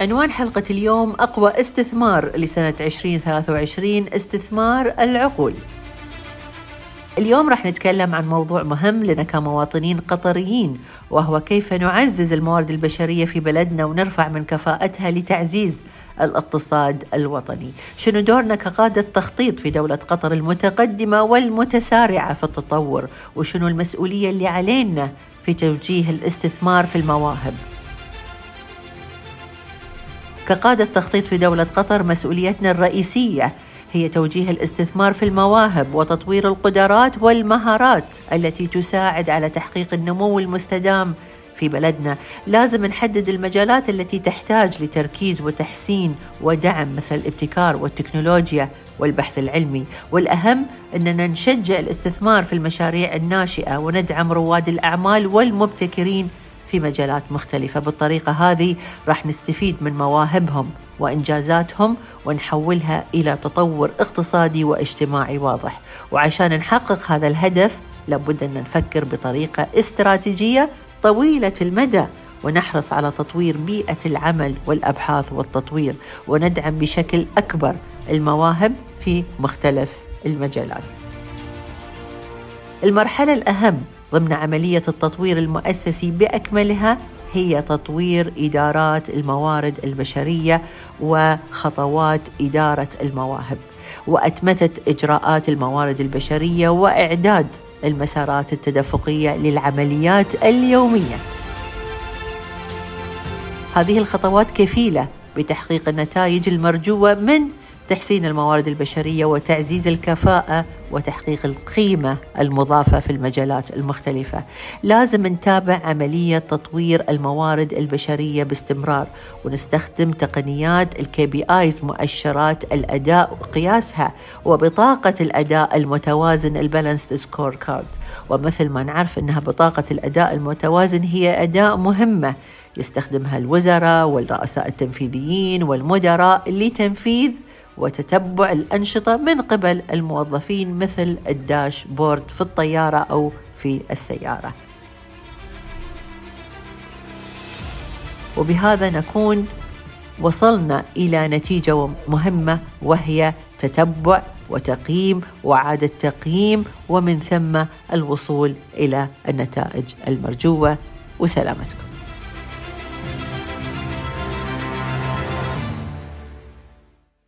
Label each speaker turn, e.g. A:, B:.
A: عنوان حلقة اليوم أقوى استثمار لسنة 2023 استثمار العقول. اليوم راح نتكلم عن موضوع مهم لنا كمواطنين قطريين وهو كيف نعزز الموارد البشرية في بلدنا ونرفع من كفاءتها لتعزيز الاقتصاد الوطني. شنو دورنا كقادة تخطيط في دولة قطر المتقدمة والمتسارعة في التطور؟ وشنو المسؤولية اللي علينا في توجيه الاستثمار في المواهب؟ كقادة تخطيط في دولة قطر مسؤوليتنا الرئيسية هي توجيه الاستثمار في المواهب وتطوير القدرات والمهارات التي تساعد على تحقيق النمو المستدام في بلدنا. لازم نحدد المجالات التي تحتاج لتركيز وتحسين ودعم مثل الابتكار والتكنولوجيا والبحث العلمي. والأهم أننا نشجع الاستثمار في المشاريع الناشئة وندعم رواد الأعمال والمبتكرين في مجالات مختلفة. بالطريقة هذه راح نستفيد من مواهبهم وإنجازاتهم ونحولها إلى تطور اقتصادي واجتماعي واضح. وعشان نحقق هذا الهدف لابد أن نفكر بطريقة استراتيجية طويلة المدى ونحرص على تطوير بيئة العمل والأبحاث والتطوير وندعم بشكل أكبر المواهب في مختلف المجالات. المرحلة الأهم ضمن عملية التطوير المؤسسي بأكملها هي تطوير إدارات الموارد البشرية وخطوات إدارة المواهب. وأتمتة إجراءات الموارد البشرية وإعداد المسارات التدفقية للعمليات اليومية. هذه الخطوات كفيلة بتحقيق النتائج المرجوة من تحسين الموارد البشرية وتعزيز الكفاءة وتحقيق القيمة المضافة في المجالات المختلفة. لازم نتابع عملية تطوير الموارد البشرية باستمرار ونستخدم تقنيات ال KPIs مؤشرات الأداء وقياسها وبطاقة الأداء المتوازن ال balanced scorecard. ومثل ما نعرف إنها بطاقة الأداء المتوازن هي أداء مهمة يستخدمها الوزراء والرؤساء التنفيذيين والمدراء لتنفيذ وتتبع الأنشطة من قبل الموظفين مثل الداش بورد في الطيارة أو في السيارة. وبهذا نكون وصلنا إلى نتيجة مهمة وهي تتبع وتقييم وعادة تقييم ومن ثم الوصول إلى النتائج المرجوة. وسلامتكم.